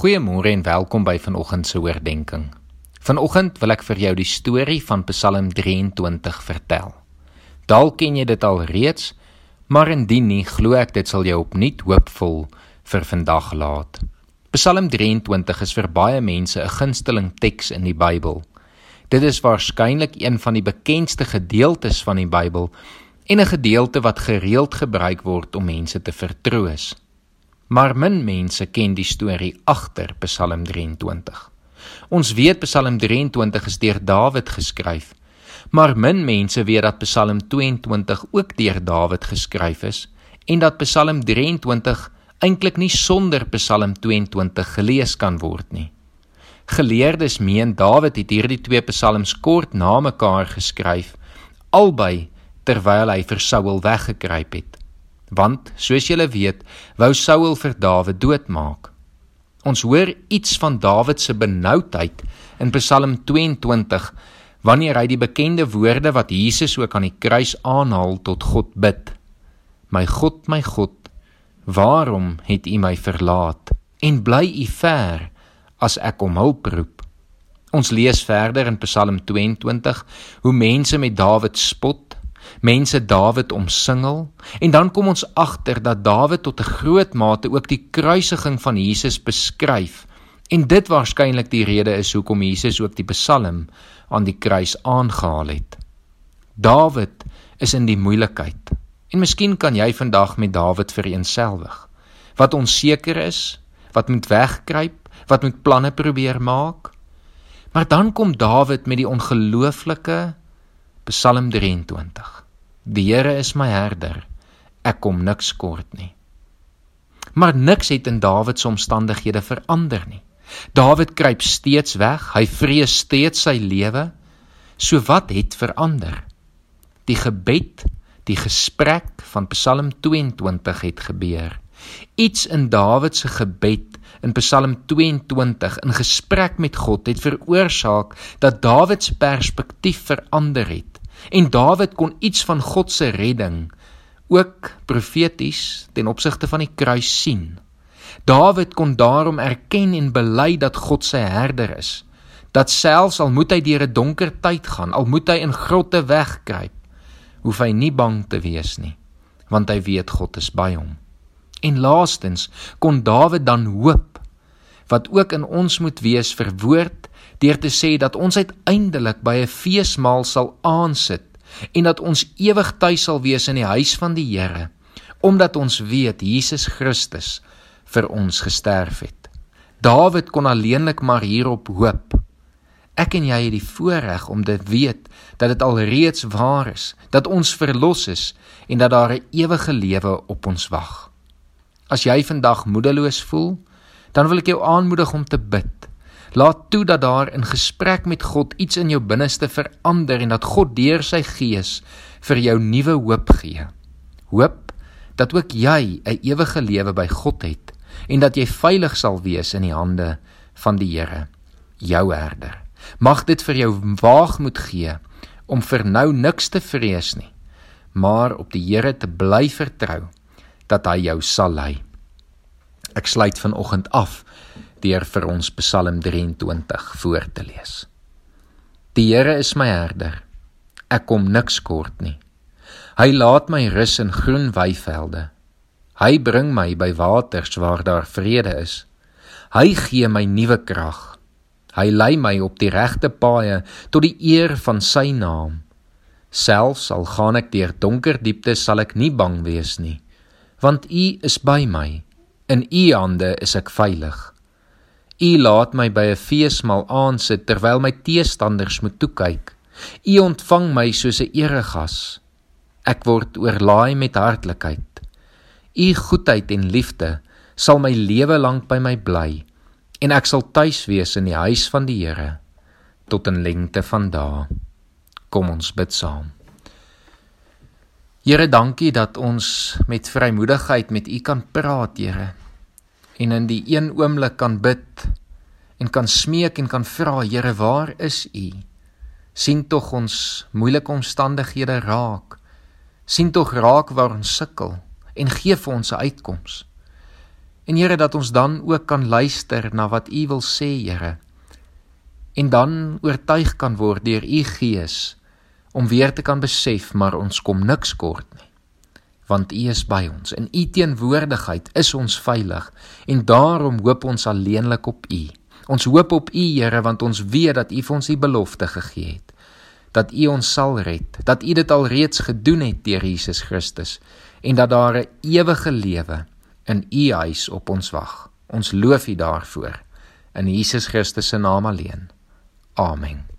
Goeiemôre en welkom by vanoggend se oordeenking. Vanoggend wil ek vir jou die storie van Psalm 23 vertel. Dalk ken jy dit al reeds, maar indien nie, glo ek dit sal jou opnuut hoopvol vir vandag laat. Psalm 23 is vir baie mense 'n gunsteling teks in die Bybel. Dit is waarskynlik een van die bekendste gedeeltes van die Bybel en 'n gedeelte wat gereeld gebruik word om mense te vertroos maar min mense ken die storie agter Psalm 23. Ons weet Psalm 23 is deur Dawid geskryf, maar min mense weet dat Psalm 22 ook deur Dawid geskryf is en dat Psalm 23 eintlik nie sonder Psalm 22 gelees kan word nie. Geleerdes meen Dawid het hierdie twee psalms kort na mekaar geskryf, albei terwyl hy vir Saul weggekruip het want soos julle weet, wou Saul vir Dawid doodmaak. Ons hoor iets van Dawid se benoudheid in Psalm 22 wanneer hy die bekende woorde wat Jesus ook aan die kruis aanhaal tot God bid. My God, my God, waarom het U my verlaat en bly U ver as ek om hulp roep? Ons lees verder in Psalm 22 hoe mense met Dawid spot mense Dawid omsingel en dan kom ons agter dat Dawid tot 'n groot mate ook die kruisiging van Jesus beskryf en dit waarskynlik die rede is hoekom Jesus ook die Psalm aan die kruis aangehaal het. Dawid is in die moeilikheid. En miskien kan jy vandag met Dawid vereenselwig. Wat onseker is, wat moet wegkruip, wat moet planne probeer maak. Maar dan kom Dawid met die ongelooflike Psalm 23. Die Here is my herder. Ek kom niks kort nie. Maar niks het in Dawid se omstandighede verander nie. Dawid kruip steeds weg, hy vrees steeds sy lewe. So wat het verander? Die gebed, die gesprek van Psalm 22 het gebeur. Iets in Dawid se gebed in Psalm 22 in gesprek met God het veroorsaak dat Dawid se perspektief verander het en Dawid kon iets van God se redding ook profeties ten opsigte van die kruis sien. Dawid kon daarom erken en bely dat God sy herder is. Dat selfs al moet hy deur 'n donker tyd gaan, al moet hy in grotte wegkruip, hoef hy nie bang te wees nie, want hy weet God is by hom. En laastens kon Dawid dan hoop wat ook in ons moet wees verwoord deur te sê dat ons uiteindelik by 'n feesmaal sal aansit en dat ons ewig tuis sal wees in die huis van die Here omdat ons weet Jesus Christus vir ons gesterf het. Dawid kon alleenlik maar hierop hoop. Ek en jy het die voorreg om dit weet dat dit alreeds waar is, dat ons verlos is en dat daar 'n ewige lewe op ons wag. As jy vandag moedeloos voel, dan wil ek jou aanmoedig om te bid Laat toe dat daar in gesprek met God iets in jou binneste verander en dat God deur sy gees vir jou nuwe hoop gee. Hoop dat ook jy 'n ewige lewe by God het en dat jy veilig sal wees in die hande van die Here, jou herder. Mag dit vir jou waagmoed gee om vir nou niks te vrees nie, maar op die Here te bly vertrou dat hy jou sal lei. Ek sluit vanoggend af deur vir ons Psalm 23 voor te lees. Die Here is my herder. Ek kom niks kort nie. Hy laat my rus in groen weivelde. Hy bring my by waters waar daar vrede is. Hy gee my nuwe krag. Hy lei my op die regte paaie tot die eer van sy naam. Selfs al gaan ek deur donker dieptes sal ek nie bang wees nie, want U is by my. In U hande is ek veilig. U laat my by 'n feesmaal aansit terwyl my teestanders moet toe kyk. U ontvang my soos 'n eregas. Ek word oorlaai met hartlikheid. U goedheid en liefde sal my lewe lank by my bly en ek sal tuis wees in die huis van die Here tot in lengte van dae. Kom ons bid saam. Here, dankie dat ons met vrymoedigheid met U kan praat, Here en in die een oomblik kan bid en kan smeek en kan vra Here waar is u sien tog ons moeilike omstandighede raak sien tog raak waar ons sukkel en gee vir ons 'n uitkoms En Here dat ons dan ook kan luister na wat U wil sê, Here. En dan oortuig kan word deur U Gees om weer te kan besef maar ons kom niks kort nie. Want U is by ons. In U teenwoordigheid is ons veilig en daarom hoop ons alleenlik op U. Ons hoop op U, Here, want ons weet dat U vir ons die belofte gegee het dat U ons sal red, dat U dit al reeds gedoen het deur Jesus Christus en dat daar 'n ewige lewe in U huis op ons wag. Ons loof U daarvoor in Jesus Christus se naam alleen. Amen.